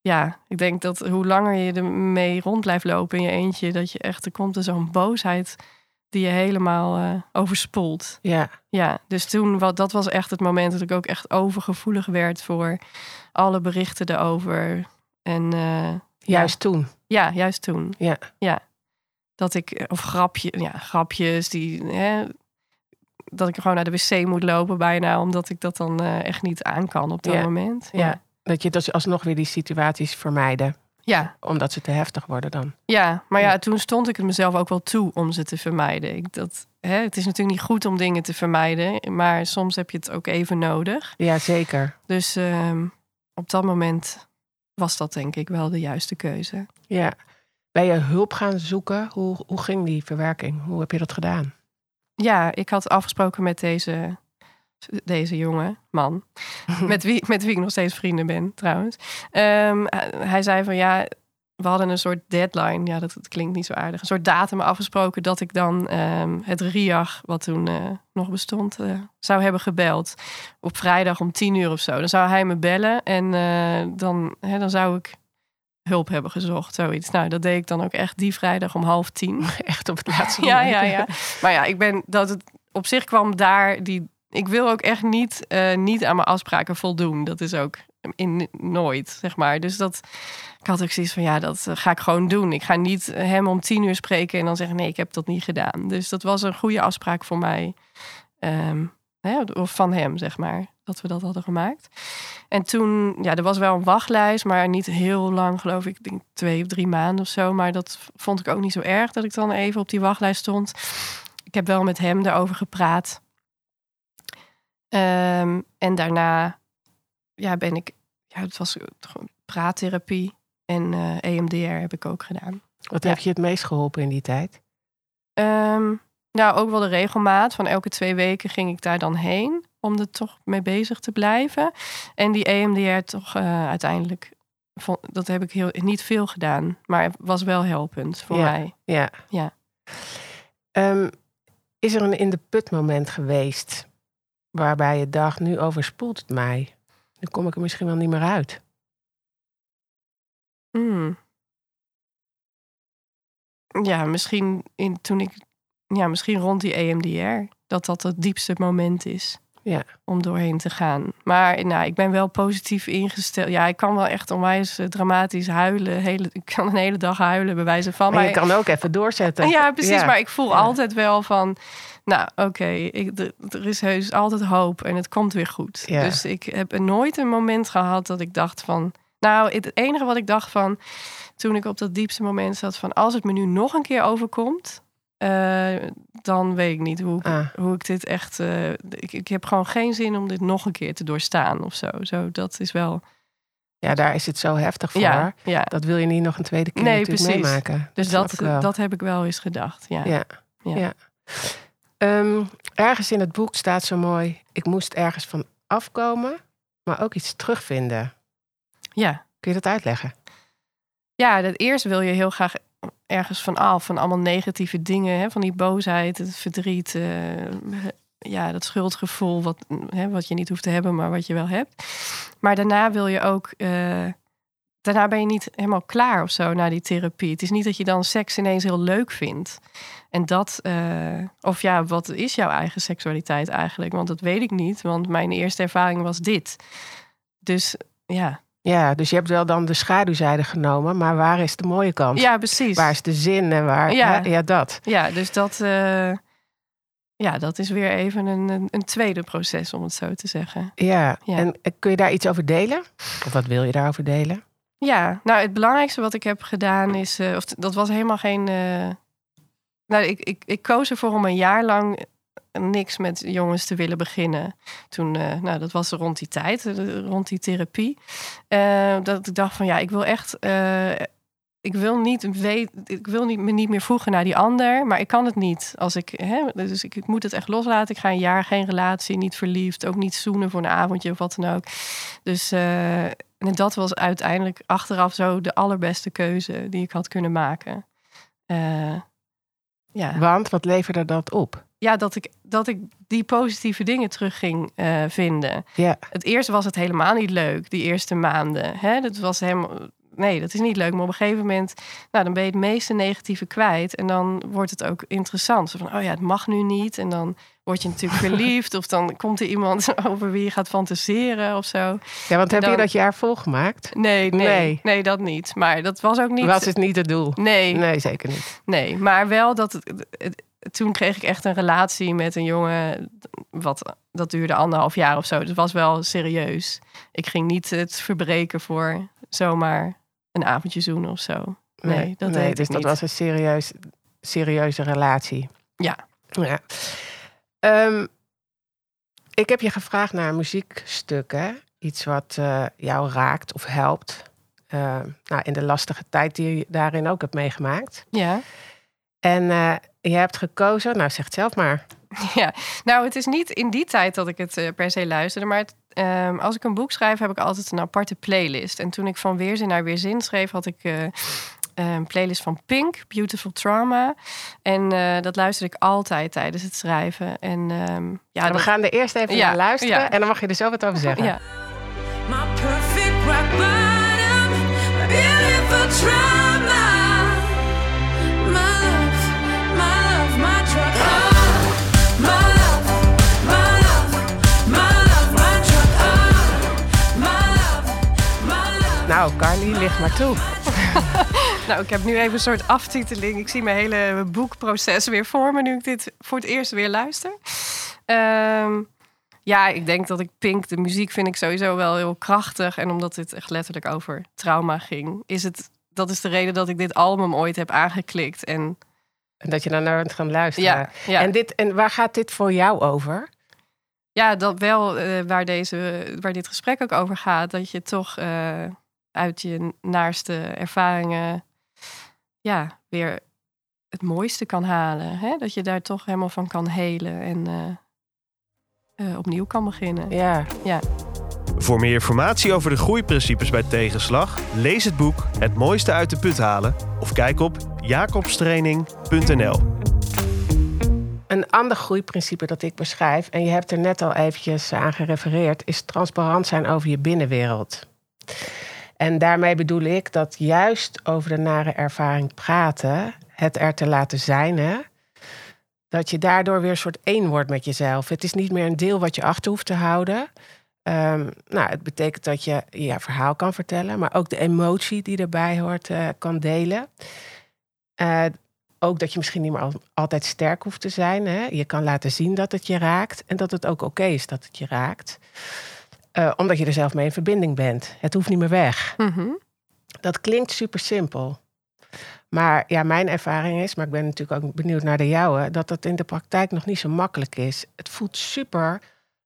[SPEAKER 2] ja, ik denk dat hoe langer je ermee rond blijft lopen in je eentje, dat je echt, er komt er zo'n boosheid die je helemaal uh, overspoelt.
[SPEAKER 1] Ja.
[SPEAKER 2] Ja, dus toen, wat, dat was echt het moment dat ik ook echt overgevoelig werd voor alle berichten erover. En, uh,
[SPEAKER 1] juist ja. toen?
[SPEAKER 2] Ja, juist toen.
[SPEAKER 1] Ja.
[SPEAKER 2] Ja. Dat ik, of grapje, ja, grapjes die, hè, dat ik gewoon naar de wc moet lopen bijna, omdat ik dat dan uh, echt niet aan kan op dat
[SPEAKER 1] ja.
[SPEAKER 2] moment.
[SPEAKER 1] Ja. ja. Dat je dus alsnog weer die situaties vermijden.
[SPEAKER 2] Ja.
[SPEAKER 1] Omdat ze te heftig worden dan.
[SPEAKER 2] Ja, maar ja, toen stond ik het mezelf ook wel toe om ze te vermijden. Ik, dat, hè, het is natuurlijk niet goed om dingen te vermijden, maar soms heb je het ook even nodig.
[SPEAKER 1] Ja, zeker.
[SPEAKER 2] Dus um, op dat moment was dat denk ik wel de juiste keuze.
[SPEAKER 1] Ja. Ben je hulp gaan zoeken? Hoe, hoe ging die verwerking? Hoe heb je dat gedaan?
[SPEAKER 2] Ja, ik had afgesproken met deze deze jonge man, met wie, met wie ik nog steeds vrienden ben trouwens. Ehm, hij zei van ja, we hadden een soort deadline. Ja, dat, klinkt niet zo aardig. Een soort datum afgesproken dat ik dan um, het RIAG, wat toen uh, nog bestond, uh, zou hebben gebeld. Op vrijdag om tien uur of zo. Dan zou hij me bellen en uh, dan, hè, dan zou ik hulp hebben gezocht, zoiets. Nou, dat deed ik dan ook echt die vrijdag om half tien.
[SPEAKER 1] Echt op het laatste
[SPEAKER 2] ja, ja, ja. Maar ja, ik ben dat het op zich kwam daar die. Ik wil ook echt niet, uh, niet aan mijn afspraken voldoen. Dat is ook in nooit, zeg maar. Dus dat ik had ook zoiets van ja, dat eh, ga ik gewoon doen. Ik ga niet hem om tien uur spreken en dan zeggen nee, ik heb dat niet gedaan. Dus dat was een goede afspraak voor mij. Hè, of van hem, zeg maar dat we dat hadden gemaakt. En toen, ja, er was wel een wachtlijst, maar niet heel lang, geloof ik, denk twee of drie maanden of zo. Maar dat vond ik ook niet zo erg dat ik dan even op die wachtlijst stond. Ik heb wel met hem daarover gepraat. Um, en daarna, ja, ben ik, ja, het was praattherapie en uh, eh, EMDR heb ik ook gedaan.
[SPEAKER 1] Wat heb je het meest geholpen in die tijd?
[SPEAKER 2] Um, nou, ook wel de regelmaat. Van elke twee weken ging ik daar dan heen om er toch mee bezig te blijven. En die EMDR toch uh, uiteindelijk, dat heb ik heel, niet veel gedaan, maar was wel helpend voor mij.
[SPEAKER 1] Ja.
[SPEAKER 2] ja.
[SPEAKER 1] Um, is er een in de put moment geweest waarbij je dacht, nu overspoelt het mij. Nu kom ik er misschien wel niet meer uit.
[SPEAKER 2] Hmm. Ja, misschien in, toen ik, ja, misschien rond die EMDR, dat dat het diepste moment is
[SPEAKER 1] ja.
[SPEAKER 2] om doorheen te gaan. Maar nou, ik ben wel positief ingesteld. Ja, ik kan wel echt onwijs uh, dramatisch huilen. Hele, ik kan een hele dag huilen, bij wijze van.
[SPEAKER 1] Maar, je kan ook even doorzetten.
[SPEAKER 2] Ja, precies. Maar ik voel altijd wel van... Nou, oké, er is heus altijd hoop en het komt weer goed. Dus ik heb nooit een moment gehad dat ik dacht van... Nou, het enige wat ik dacht van... Toen ik op dat diepste moment zat van... Als het me nu nog een keer overkomt uh, dan weet ik niet hoe, ik, ah. hoe ik dit echt. Uh, ik, ik heb gewoon geen zin om dit nog een keer te doorstaan of zo. zo dat is wel.
[SPEAKER 1] Ja, daar is het zo heftig voor. Ja, ja. Dat wil je niet nog een tweede keer nee, precies. meemaken.
[SPEAKER 2] Dus dat, dat, dat, heb ik wel eens gedacht. Ja.
[SPEAKER 1] ja. ja. Um, ergens in het boek staat zo mooi: ik moest ergens van afkomen, maar ook iets terugvinden.
[SPEAKER 2] Ja.
[SPEAKER 1] Kun je dat uitleggen?
[SPEAKER 2] Ja, dat eerst wil je heel graag ergens van af. Van allemaal negatieve dingen. Hè, van die boosheid, het verdriet. Uh, ja, dat schuldgevoel. Wat, hè, wat je niet hoeft te hebben, maar wat je wel hebt. Maar daarna wil je ook. Uh, daarna ben je niet helemaal klaar of zo na die therapie. Het is niet dat je dan seks ineens heel leuk vindt. En dat, uh, of ja, wat is jouw eigen seksualiteit eigenlijk? Want dat weet ik niet, want mijn eerste ervaring was dit. Dus ja,
[SPEAKER 1] ja, dus je hebt wel dan de schaduwzijde genomen, maar waar is de mooie kant?
[SPEAKER 2] Ja, precies.
[SPEAKER 1] Waar is de zin en waar? Ja, ja, dat.
[SPEAKER 2] Ja, dus dat, uh, ja, dat is weer even een, een, tweede proces, om het zo te zeggen.
[SPEAKER 1] Ja. ja, en kun je daar iets over delen? Of wat wil je daarover delen?
[SPEAKER 2] Ja, nou, het belangrijkste wat ik heb gedaan is, uh, of dat was helemaal geen. Uh, nou, ik, ik, ik koos ervoor om een jaar lang niks met jongens te willen beginnen. Toen, nou, dat was rond die tijd, eh, rond die therapie. Dat ik dacht van ja, ik wil echt. Ik wil niet weten, ik wil niet, me niet meer voegen naar die ander, maar ik kan het niet. Als ik, hè, dus ik, ik moet het echt loslaten. Ik ga een jaar geen relatie, niet verliefd, ook niet zoenen voor een avondje of wat dan ook. Dus en dat was uiteindelijk achteraf zo de allerbeste keuze die ik had kunnen maken.
[SPEAKER 1] ja. Want wat leverde dat op?
[SPEAKER 2] ja, dat, ik, dat ik die positieve dingen terug ging uh, vinden.
[SPEAKER 1] Ja.
[SPEAKER 2] Het eerste was het helemaal niet leuk, die eerste maanden. Hè? Dat was helemaal. Nee, dat is niet leuk. Maar op een gegeven moment, nou, dan ben je het meeste negatieve kwijt. En dan wordt het ook interessant. Zo van, oh ja, het mag nu niet. En dan word je natuurlijk verliefd. of dan komt er iemand over wie je gaat fantaseren of zo.
[SPEAKER 1] Ja, want heb je dat jaar volgemaakt?
[SPEAKER 2] Nee, nee, nee, nee. dat niet. Maar dat was ook niet...
[SPEAKER 1] Was het niet het doel?
[SPEAKER 2] Nee.
[SPEAKER 1] Nee, zeker niet.
[SPEAKER 2] Nee, maar wel dat het, het toen kreeg ik echt een relatie met een jongen. Wat, dat duurde anderhalf jaar of zo. Dus het was wel serieus. Ik ging niet het verbreken voor zomaar een avondje zoenen of zo. Nee, dat nee,
[SPEAKER 1] Dus dat was een serieus, serieuze relatie.
[SPEAKER 2] Ja.
[SPEAKER 1] ja. Um, ik heb je gevraagd naar een muziekstuk, hè? Iets wat uh, jou raakt of helpt. Uh, nou, in de lastige tijd die je daarin ook hebt meegemaakt.
[SPEAKER 2] Ja.
[SPEAKER 1] En uh, je hebt gekozen, nou zeg het zelf maar.
[SPEAKER 2] Ja, nou, het is niet in die tijd dat ik het eh, per se luisterde. Maar het, ehm, als ik een boek schrijf, heb ik altijd een aparte playlist. En toen ik van weerzin naar weerzin schreef, had ik eh, een playlist van Pink, Beautiful Trauma. En eh, dat luisterde ik altijd tijdens het schrijven. En ehm, ja,
[SPEAKER 1] En we
[SPEAKER 2] dat-
[SPEAKER 1] gaan er eerst even
[SPEAKER 2] Ja,
[SPEAKER 1] naar luisteren
[SPEAKER 2] ja.
[SPEAKER 1] en dan mag je er zo wat over zeggen.
[SPEAKER 2] ja.
[SPEAKER 3] My perfect rock bottom, beautiful trauma.
[SPEAKER 1] Nou, Carly, licht maar toe.
[SPEAKER 2] Nou, ik heb nu even een soort aftiteling. Ik zie mijn hele boekproces weer voor me nu ik dit voor het eerst weer luister. Ehm, ja, ik denk dat ik Pink, de muziek vind ik sowieso wel heel krachtig. En omdat dit echt letterlijk over trauma ging, is het, dat is de reden dat ik dit album ooit heb aangeklikt. En
[SPEAKER 1] En dat je dan naar het gaan luisteren.
[SPEAKER 2] ja, ja.
[SPEAKER 1] En, dit, en waar gaat dit voor jou over?
[SPEAKER 2] ja dat wel eh, waar, deze, waar dit gesprek ook over gaat. Dat je toch eh, uit je naarste ervaringen ja, weer het mooiste kan halen. Hè? Dat je daar toch helemaal van kan helen en eh, eh, opnieuw kan beginnen.
[SPEAKER 1] Ja.
[SPEAKER 4] Voor meer informatie over de groeiprincipes bij tegenslag, lees het boek Het mooiste uit de put halen of kijk op jacobstraining.nl.
[SPEAKER 1] Een ander groeiprincipe dat ik beschrijf, en je hebt er net al eventjes aan gerefereerd, is transparant zijn over je binnenwereld. En daarmee bedoel ik dat juist over de nare ervaring praten, het er te laten zijn, hè, dat je daardoor weer een soort één wordt met jezelf. Het is niet meer een deel wat je achter hoeft te houden. Ehm, nou, het betekent dat je je verhaal kan vertellen, maar ook de emotie die erbij hoort eh, kan delen. Eh, ook dat je misschien niet meer al- altijd sterk hoeft te zijn. Hè? Je kan laten zien dat het je raakt en dat het ook oké is dat het je raakt. Eh, omdat je er zelf mee in verbinding bent. Het hoeft niet meer weg.
[SPEAKER 2] Mhm.
[SPEAKER 1] Dat klinkt super simpel. Maar ja, mijn ervaring is, maar ik ben natuurlijk ook benieuwd naar de jouwe, dat dat in de praktijk nog niet zo makkelijk is. Het voelt super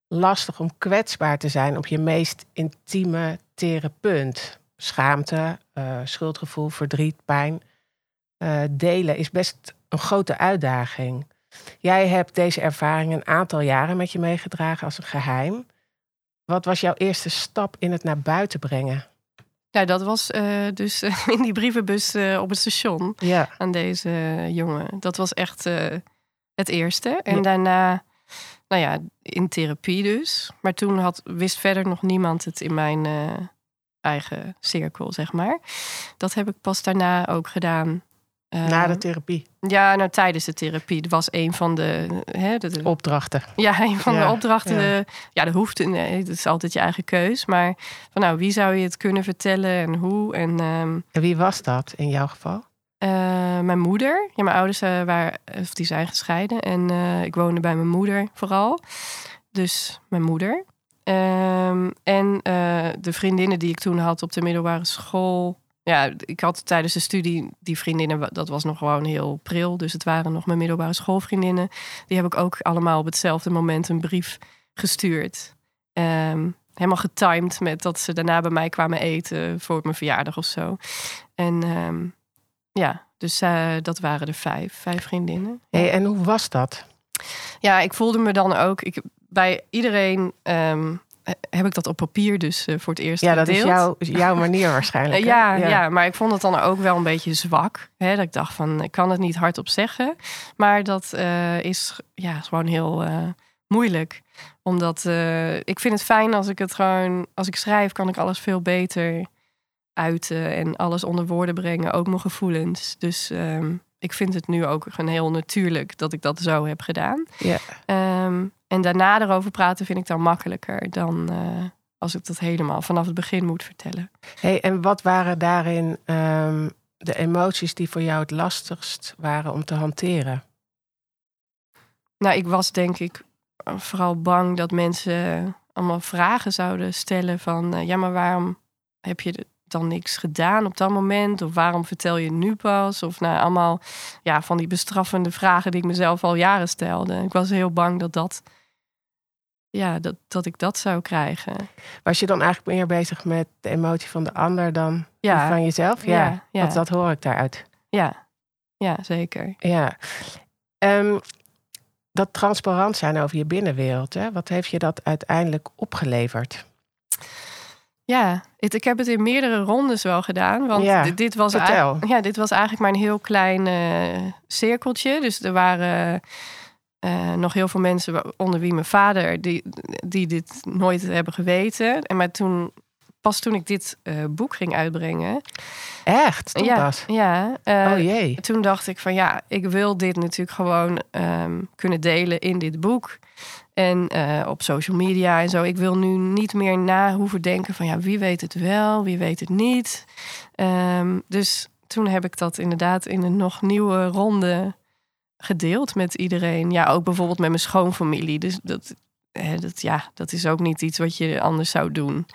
[SPEAKER 1] lastig om kwetsbaar te zijn op je meest intieme, tere punt. Schaamte, eh, schuldgevoel, verdriet, pijn. Eh, delen is best een grote uitdaging. Jij hebt deze ervaring een aantal jaren met je meegedragen als een geheim. Wat was jouw eerste stap in het naar buiten brengen?
[SPEAKER 2] Ja, dat was eh, dus eh, in die brievenbus eh, op het station
[SPEAKER 1] Ja.
[SPEAKER 2] aan deze jongen. Dat was echt het eerste. En
[SPEAKER 1] Ja.
[SPEAKER 2] daarna, nou ja, in therapie dus. Maar toen had, wist verder nog niemand het in mijn eigen cirkel, zeg maar. Dat heb ik pas daarna ook gedaan.
[SPEAKER 1] Na de therapie,
[SPEAKER 2] Ja, nou tijdens de therapie. Dat was een van de... Hè, de, de-
[SPEAKER 1] opdrachten.
[SPEAKER 2] ja, een van
[SPEAKER 1] Ja,
[SPEAKER 2] de opdrachten.
[SPEAKER 1] ja.
[SPEAKER 2] Ja, ja dat hoeft. Nee, dat is altijd je eigen keus. Maar van nou, wie zou je het kunnen vertellen en hoe? En ehm,
[SPEAKER 1] En wie was dat in jouw geval?
[SPEAKER 2] eh, mijn moeder. Ja, mijn ouders eh, waren, of die zijn gescheiden. En eh, ik woonde bij mijn moeder vooral. Dus mijn moeder. Ehm, en de vriendinnen die ik toen had op de middelbare school. Ja, ik had tijdens de studie die vriendinnen, dat was nog gewoon heel pril. Dus het waren nog mijn middelbare schoolvriendinnen. Die heb ik ook allemaal op hetzelfde moment een brief gestuurd. Ehm, helemaal getimed met dat ze daarna bij mij kwamen eten voor mijn verjaardag of zo. En ehm, ja, dus eh, dat waren er vijf, vijf vriendinnen.
[SPEAKER 1] Hey, en hoe was dat?
[SPEAKER 2] Ja, ik voelde me dan ook. Ik, bij iedereen ehm, heb ik dat op papier dus eh, voor het eerst
[SPEAKER 1] Ja, dat is jouw, jouw manier waarschijnlijk.
[SPEAKER 2] Eh, ja, ja. maar ik vond het dan ook wel een beetje zwak. Hè? Dat ik dacht van, ik kan het niet hardop zeggen. Maar dat eh, is ja, gewoon heel eh, moeilijk. Omdat eh, ik vind het fijn als ik het gewoon... Als ik schrijf, kan ik alles veel beter uiten. En alles onder woorden brengen. Ook mijn gevoelens. Dus ehm, ik vind het nu ook gewoon heel natuurlijk dat ik dat zo heb gedaan.
[SPEAKER 1] Ja.
[SPEAKER 2] Ehm, en daarna erover praten vind ik dan makkelijker dan... eh, als ik dat helemaal vanaf het begin moet vertellen.
[SPEAKER 1] Hey, en wat waren daarin ehm, de emoties die voor jou het lastigst waren om te hanteren?
[SPEAKER 2] Nou, ik was denk ik eh, vooral bang dat mensen allemaal vragen zouden stellen van... eh, ja, maar waarom heb je dan niks gedaan op dat moment? Of waarom vertel je het nu pas? Of nou, allemaal ja, van die bestraffende vragen die ik mezelf al jaren stelde. Ik was heel bang dat dat... Ja, dat, dat ik dat zou krijgen.
[SPEAKER 1] Was je dan eigenlijk meer bezig met de emotie van de ander dan
[SPEAKER 2] Ja,
[SPEAKER 1] van jezelf? Ja,
[SPEAKER 2] ja, ja.
[SPEAKER 1] want dat hoor ik daaruit.
[SPEAKER 2] ja, ja zeker.
[SPEAKER 1] Ja. Ehm, dat transparant zijn over je binnenwereld, hè? wat heeft je dat uiteindelijk opgeleverd?
[SPEAKER 2] Ja, het- ik heb het in meerdere rondes wel gedaan. Want
[SPEAKER 1] Ja,
[SPEAKER 2] dit, dit was ei- ja, dit was eigenlijk maar een heel klein eh, cirkeltje. Dus er waren eh, nog heel veel mensen, onder wie mijn vader, die, die dit nooit hebben geweten. En maar toen, pas toen ik dit eh, boek ging uitbrengen,
[SPEAKER 1] Echt? Toen
[SPEAKER 2] ja,
[SPEAKER 1] pas?
[SPEAKER 2] ja
[SPEAKER 1] oh jee.
[SPEAKER 2] toen dacht ik van ja, ik wil dit natuurlijk gewoon ehm, kunnen delen in dit boek. En eh, op social media en zo. Ik wil nu niet meer na hoeven denken van ja, wie weet het wel, wie weet het niet. Ehm, dus toen heb ik dat inderdaad in een nog nieuwe ronde gedeeld met iedereen. Ja, ook bijvoorbeeld met mijn schoonfamilie. Dus dat, hè, dat, ja, dat is ook niet iets wat je anders zou doen.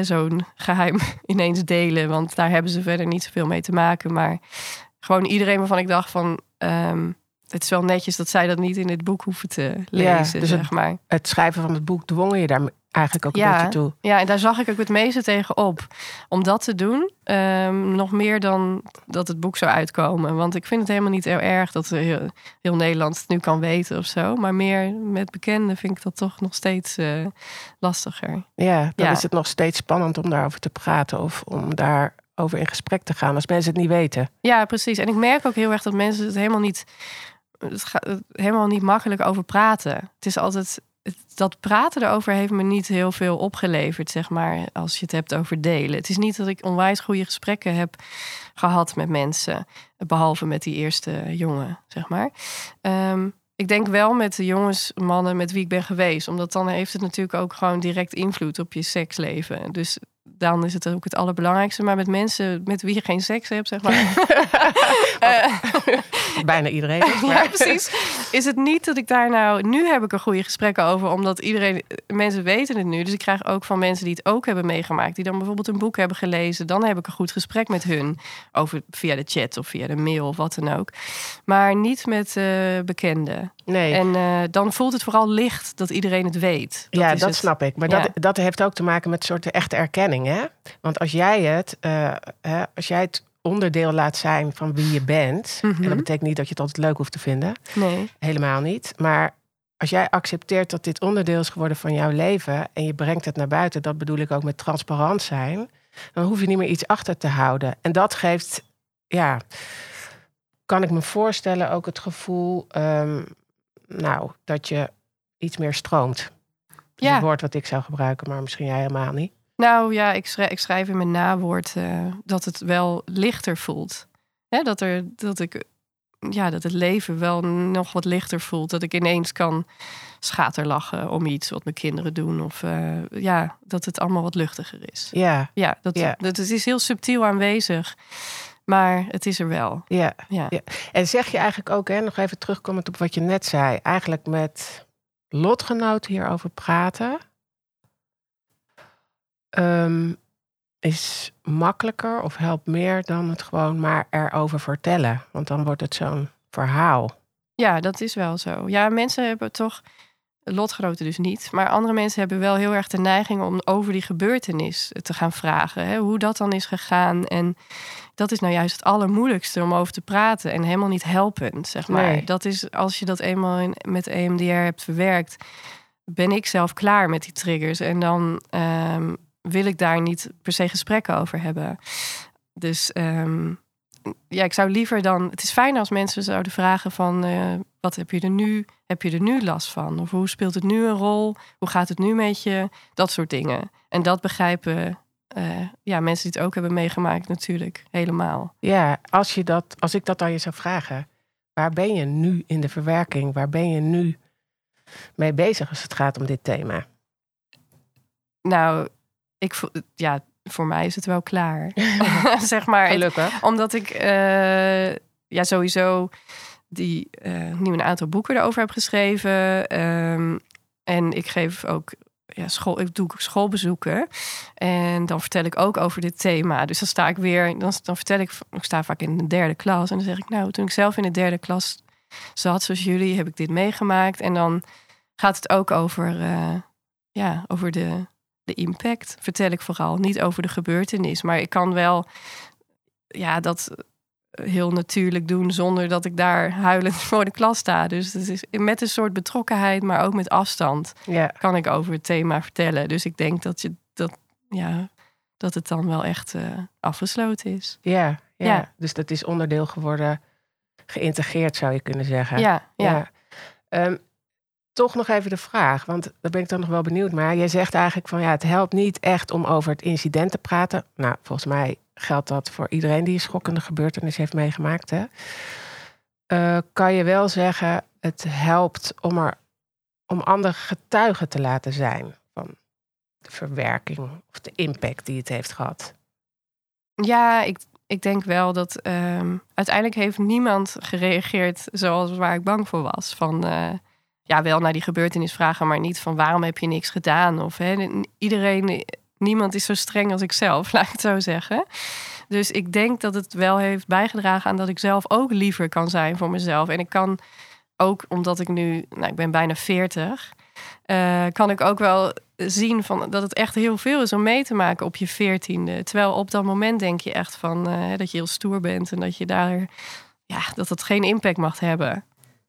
[SPEAKER 2] Zo'n geheim ineens delen, want daar hebben ze verder niet zoveel mee te maken. Maar gewoon iedereen waarvan ik dacht van... ehm, het is wel netjes dat zij dat niet in dit boek hoeven te
[SPEAKER 1] Ja,
[SPEAKER 2] lezen,
[SPEAKER 1] dus het-
[SPEAKER 2] zeg maar.
[SPEAKER 1] Het schrijven van het boek dwong je daar eigenlijk ook een
[SPEAKER 2] Ja.
[SPEAKER 1] beetje toe.
[SPEAKER 2] Ja, en daar zag ik ook het meeste tegen op. Om dat te doen, ehm, nog meer dan dat het boek zou uitkomen. Want ik vind het helemaal niet heel erg dat heel, heel Nederland het nu kan weten of zo. Maar meer met bekenden vind ik dat toch nog steeds eh, lastiger.
[SPEAKER 1] Ja, dan
[SPEAKER 2] Ja.
[SPEAKER 1] is het nog steeds spannend om daarover te praten of om daarover in gesprek te gaan als mensen het niet weten.
[SPEAKER 2] Ja, precies. En ik merk ook heel erg dat mensen het helemaal niet, het gaat helemaal niet makkelijk over praten. Het is altijd. Dat praten erover heeft me niet heel veel opgeleverd, zeg maar, als je het hebt over delen. Het is niet dat ik onwijs goede gesprekken heb gehad met mensen, behalve met die eerste jongen, zeg maar. Ehm, ik denk wel met de jongens, mannen met wie ik ben geweest, omdat dan heeft het natuurlijk ook gewoon direct invloed op je seksleven. Dus dan is het ook het allerbelangrijkste. Maar met mensen met wie je geen seks hebt, zeg maar.
[SPEAKER 1] Bijna iedereen. is,
[SPEAKER 2] ja,
[SPEAKER 1] maar-
[SPEAKER 2] precies. Is het niet dat ik daar nou... Nu heb ik er goede gesprekken over, omdat iedereen... Mensen weten het nu. Dus ik krijg ook van mensen die het ook hebben meegemaakt... die dan bijvoorbeeld een boek hebben gelezen. Dan heb ik een goed gesprek met hun. Over via de chat of via de mail of wat dan ook. Maar niet met eh, bekenden.
[SPEAKER 1] Nee.
[SPEAKER 2] En eh, dan voelt het vooral licht dat iedereen het weet.
[SPEAKER 1] ja,
[SPEAKER 2] is
[SPEAKER 1] dat
[SPEAKER 2] het.
[SPEAKER 1] snap ik. Maar
[SPEAKER 2] Ja.
[SPEAKER 1] dat, dat heeft ook te maken met een soort echte erkenning. Hè? Want als jij het, eh, hè, als jij het onderdeel laat zijn van wie je bent.
[SPEAKER 2] Mhm.
[SPEAKER 1] En dat betekent niet dat je het altijd leuk hoeft te vinden.
[SPEAKER 2] Nee.
[SPEAKER 1] Helemaal niet. Maar als jij accepteert dat dit onderdeel is geworden van jouw leven. en je brengt het naar buiten, dat bedoel ik ook met transparant zijn. dan hoef je niet meer iets achter te houden. En dat geeft, ja, kan ik me voorstellen, ook het gevoel. ehm, nou, dat je iets meer stroomt. Dat
[SPEAKER 2] Ja.
[SPEAKER 1] een woord wat ik zou gebruiken, maar misschien jij helemaal niet.
[SPEAKER 2] Nou ja, ik schrijf, ik schrijf in mijn nawoord eh, dat het wel lichter voelt. Hè, dat, er, dat, ik, ja, dat het leven wel nog wat lichter voelt. Dat ik ineens kan schaterlachen om iets wat mijn kinderen doen. Of eh, ja, dat het allemaal wat luchtiger is.
[SPEAKER 1] Ja,
[SPEAKER 2] Ja, dat,
[SPEAKER 1] Ja.
[SPEAKER 2] dat het is heel subtiel aanwezig. Maar het is er wel.
[SPEAKER 1] ja.
[SPEAKER 2] Ja.
[SPEAKER 1] Ja. En zeg je eigenlijk ook, hè, nog even terugkomend op wat je net zei, eigenlijk met lotgenoten hierover praten, ehm, is makkelijker of helpt meer dan het gewoon maar erover vertellen. Want dan wordt het zo'n verhaal.
[SPEAKER 2] Ja, dat is wel zo. Ja, mensen hebben toch, lotgenoten dus niet, maar andere mensen hebben wel heel erg de neiging om over die gebeurtenis te gaan vragen. Hè, hoe dat dan is gegaan. En dat is nou juist het allermoeilijkste om over te praten en helemaal niet helpend, zeg maar.
[SPEAKER 1] Nee.
[SPEAKER 2] Dat is als je dat eenmaal in, met EMDR hebt verwerkt, ben ik zelf klaar met die triggers. En dan ehm, wil ik daar niet per se gesprekken over hebben. Dus ehm, ja, ik zou liever dan. Het is fijn als mensen zouden vragen van eh, wat heb je er nu? Heb je er nu last van? Of hoe speelt het nu een rol? Hoe gaat het nu met je? Dat soort dingen. En dat begrijpen eh, ja, mensen die het ook hebben meegemaakt natuurlijk helemaal.
[SPEAKER 1] Ja, als, je dat, als ik dat aan je zou vragen, waar ben je nu in de verwerking? Waar ben je nu mee bezig als het gaat om dit thema?
[SPEAKER 2] Nou, ik ja, voor mij is het wel klaar. zeg maar.
[SPEAKER 1] Gelukkig.
[SPEAKER 2] Omdat ik eh, ja, sowieso die eh, nu een aantal boeken erover heb geschreven. Ehm, en ik geef ook ja, school, ik doe schoolbezoeken. En dan vertel ik ook over dit thema. Dus dan sta ik weer, dan, dan vertel ik, ik sta vaak in de derde klas. En dan zeg ik, nou, toen ik zelf in de derde klas zat, zoals jullie, heb ik dit meegemaakt. En dan gaat het ook over, eh, ja, over de, de impact. Vertel ik vooral niet over de gebeurtenis. Maar ik kan wel, ja, dat heel natuurlijk doen zonder dat ik daar huilend voor de klas sta. Dus het is met een soort betrokkenheid, maar ook met afstand
[SPEAKER 1] Ja,
[SPEAKER 2] kan ik over het thema vertellen. Dus ik denk dat, je, dat, ja, dat het dan wel echt eh, afgesloten is.
[SPEAKER 1] ja, ja.
[SPEAKER 2] Ja.
[SPEAKER 1] Dus dat is onderdeel geworden, geïntegreerd zou je kunnen zeggen.
[SPEAKER 2] Ja, ja.
[SPEAKER 1] Ehm, toch nog even de vraag, want daar ben ik dan nog wel benieuwd naar. Jij zegt eigenlijk van ja, het helpt niet echt om over het incident te praten. Nou, volgens mij geldt dat voor iedereen die een schokkende gebeurtenis heeft meegemaakt. Hè? Eh, kan je wel zeggen, het helpt om, er, om andere getuigen te laten zijn van de verwerking of de impact die het heeft gehad.
[SPEAKER 2] Ja, ik, ik denk wel dat ehm, uiteindelijk heeft niemand gereageerd zoals waar ik bang voor was. Van eh, ja, wel naar die gebeurtenis vragen, maar niet van waarom heb je niks gedaan? Of iedereen, niemand is zo streng als ik zelf, laat ik het zo zeggen. Dus ik denk dat het wel heeft bijgedragen aan dat ik zelf ook liever kan zijn voor mezelf. En ik kan ook, omdat ik nu, nou, ik ben bijna 40, eh, kan ik ook wel zien van dat het echt heel veel is om mee te maken op je veertiende. Terwijl op dat moment denk je echt van eh, dat je heel stoer bent en dat je daar, ja, dat het geen impact mag hebben.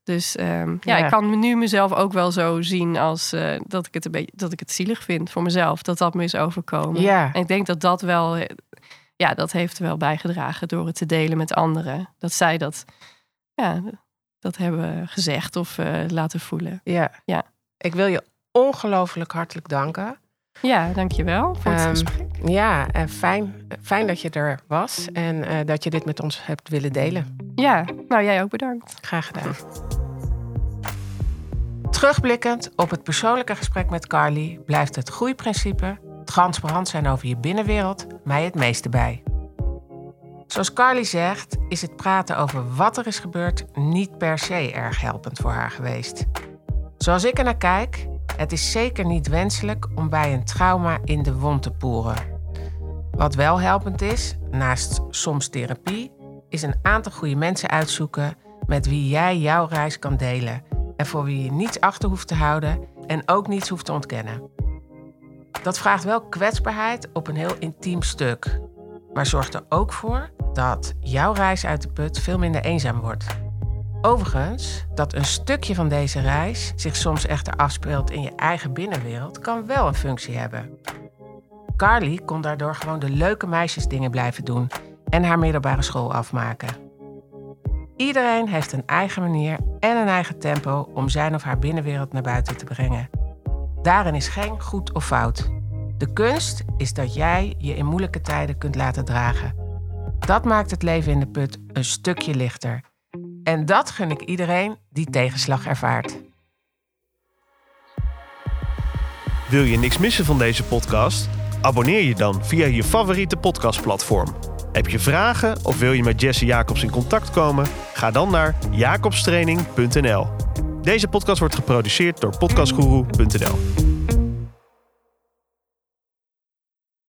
[SPEAKER 2] Dus ehm, ja,
[SPEAKER 1] Ja.
[SPEAKER 2] ik kan nu mezelf ook wel zo zien als eh, dat ik het een beetje dat ik het zielig vind voor mezelf dat dat me is overkomen.
[SPEAKER 1] Ja,
[SPEAKER 2] En ik denk dat dat wel, eh, ja, dat heeft wel bijgedragen door het te delen met anderen. Dat zij dat, ja, dat hebben gezegd of eh, laten voelen.
[SPEAKER 1] ja.
[SPEAKER 2] Ja.
[SPEAKER 1] Ik wil je ongelooflijk hartelijk danken.
[SPEAKER 2] Ja, dankjewel voor het
[SPEAKER 1] Ehm,
[SPEAKER 2] gesprek.
[SPEAKER 1] Ja, en fijn, fijn dat je er was en eh, dat je dit met ons hebt willen delen.
[SPEAKER 2] Ja, nou jij ook bedankt.
[SPEAKER 1] Graag gedaan. Terugblikkend op het persoonlijke gesprek met Carly blijft het groeiprincipe, transparant zijn over je binnenwereld, mij het meeste bij. Zoals Carly zegt, is het praten over wat er is gebeurd niet per se erg helpend voor haar geweest. Zoals ik er naar kijk, het is zeker niet wenselijk om bij een trauma in de wond te poeren. Wat wel helpend is, naast soms therapie, is een aantal goede mensen uitzoeken met wie jij jouw reis kan delen en voor wie je niets achter hoeft te houden en ook niets hoeft te ontkennen. Dat vraagt wel kwetsbaarheid op een heel intiem stuk, maar zorgt er ook voor dat jouw reis uit de put veel minder eenzaam wordt. Overigens, dat een stukje van deze reis zich soms echter afspeelt in je eigen binnenwereld, kan wel een functie hebben. Carly kon daardoor gewoon de leuke meisjesdingen blijven doen en haar middelbare school afmaken. Iedereen heeft een eigen manier en een eigen tempo om zijn of haar binnenwereld naar buiten te brengen. Daarin is geen goed of fout. De kunst is dat jij je in moeilijke tijden kunt laten dragen. Dat maakt het leven in de put een stukje lichter. En dat gun ik iedereen die tegenslag ervaart.
[SPEAKER 4] Wil je niks missen van deze podcast? Abonneer je dan via je favoriete podcastplatform. Heb je vragen of wil je met Jesse Jacobs in contact komen? Ga dan naar jacobstraining.nl. Deze podcast wordt geproduceerd door podcastguru.nl.